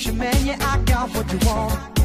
pushing, man, yeah, I got what you want.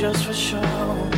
just for show.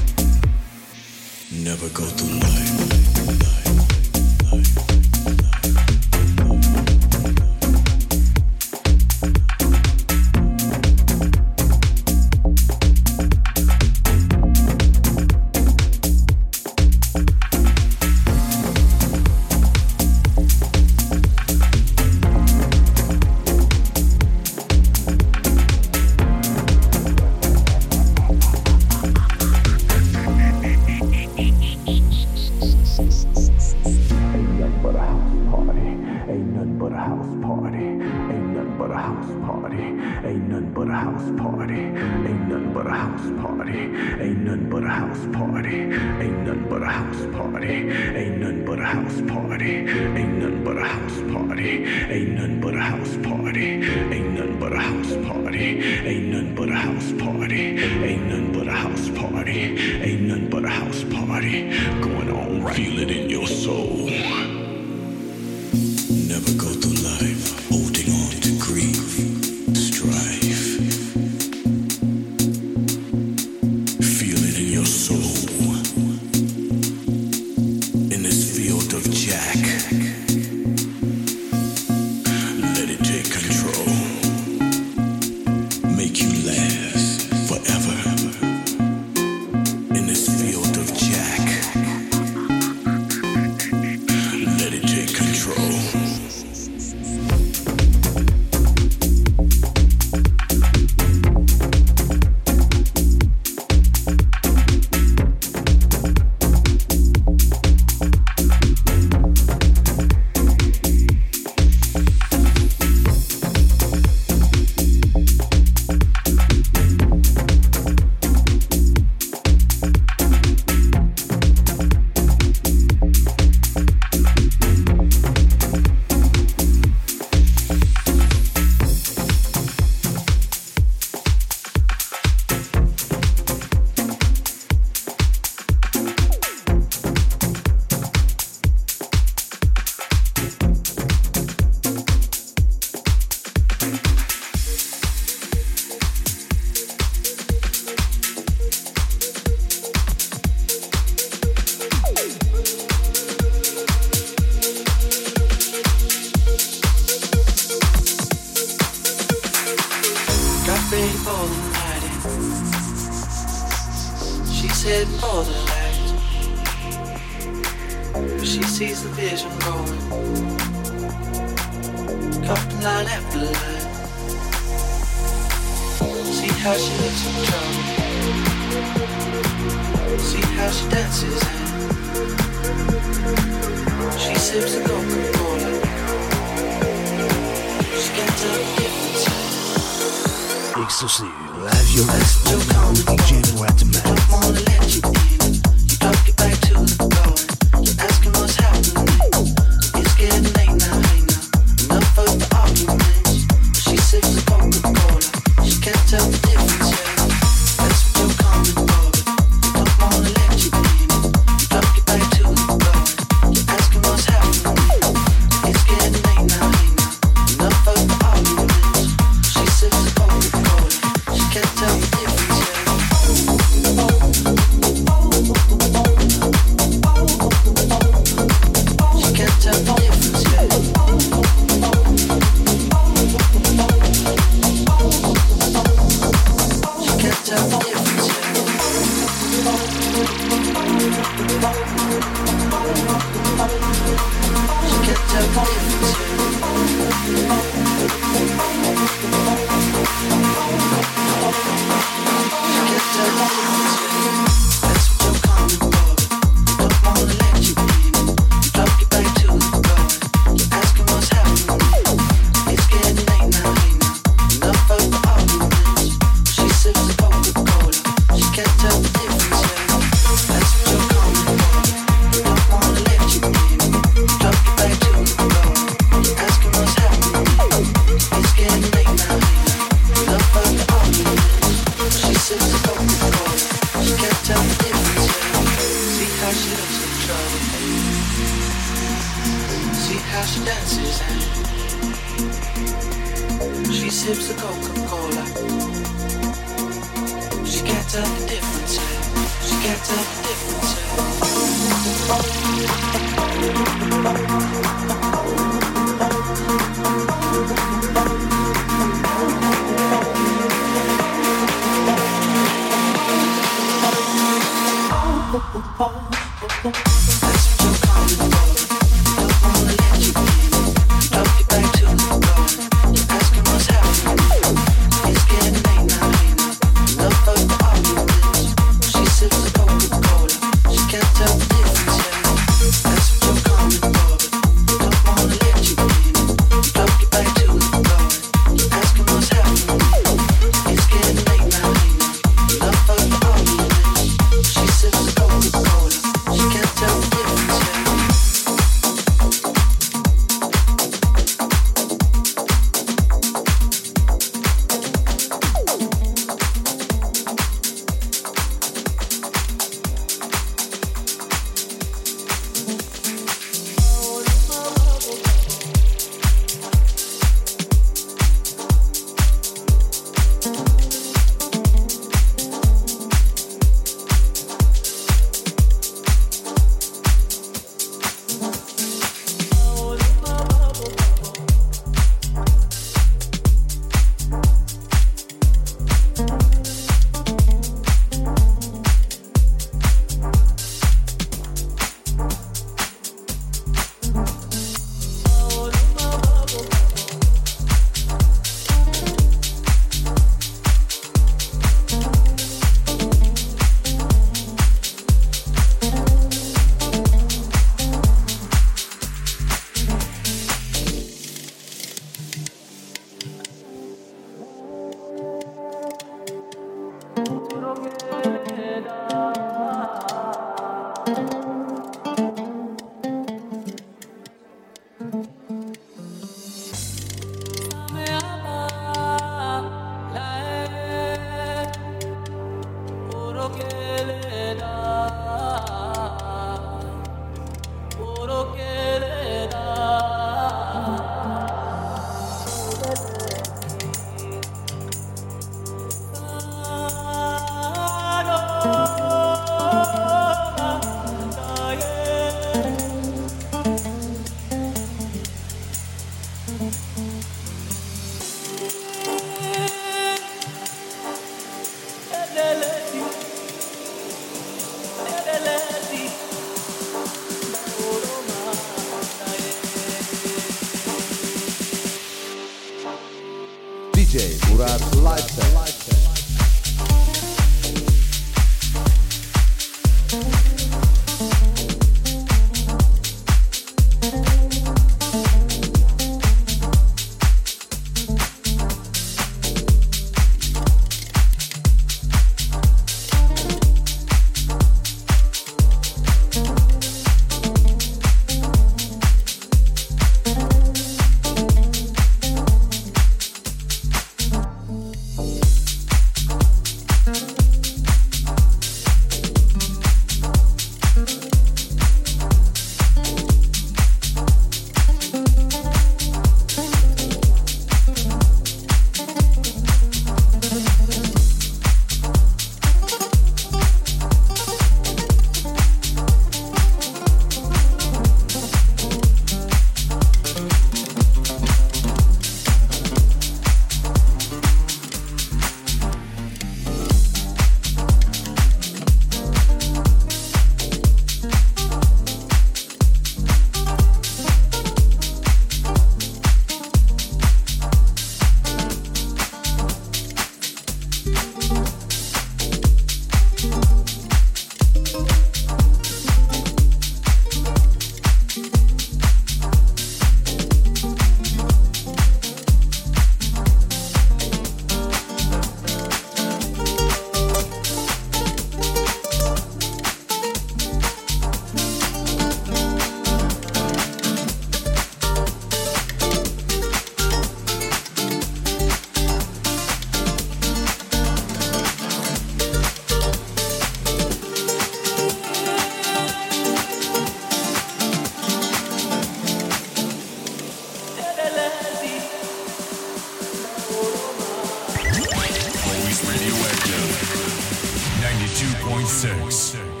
92.6.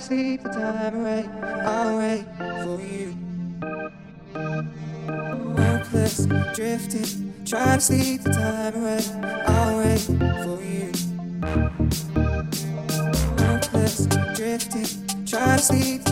can't sleep the time away. I'll wait for you. Hopeless, drifting, Try to sleep the time away. I'll wait for you. Hopeless, drifting, Try to sleep.